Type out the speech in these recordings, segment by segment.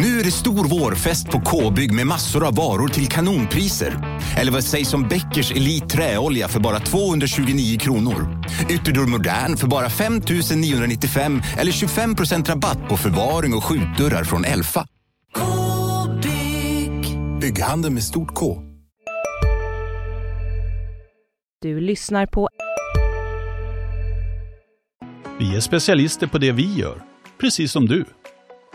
Nu är det stor vårfest på K-bygg med massor av varor till kanonpriser. Eller vad sägs om Bäckers Elite Träolja för bara 229 kronor? Ytterdörr Modern för bara 5 995 eller 25% rabatt på förvaring och skjutdörrar från Elfa. K-bygg. Bygghandeln med stort K. Du lyssnar på Vi är specialister på det vi gör, precis som du.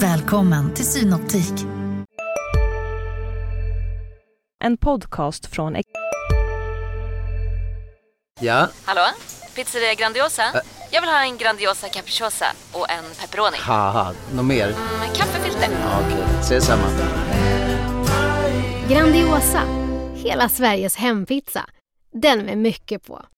Välkommen till Synoptik. en podcast från Ja, Hallå? Pizzeria Grandiosa? Jag vill ha en Grandiosa capriciosa och en pepperoni. något mer? Med kaffefilter. Ja, Okej, ses samma. Grandiosa, hela Sveriges hempizza. Den med mycket på.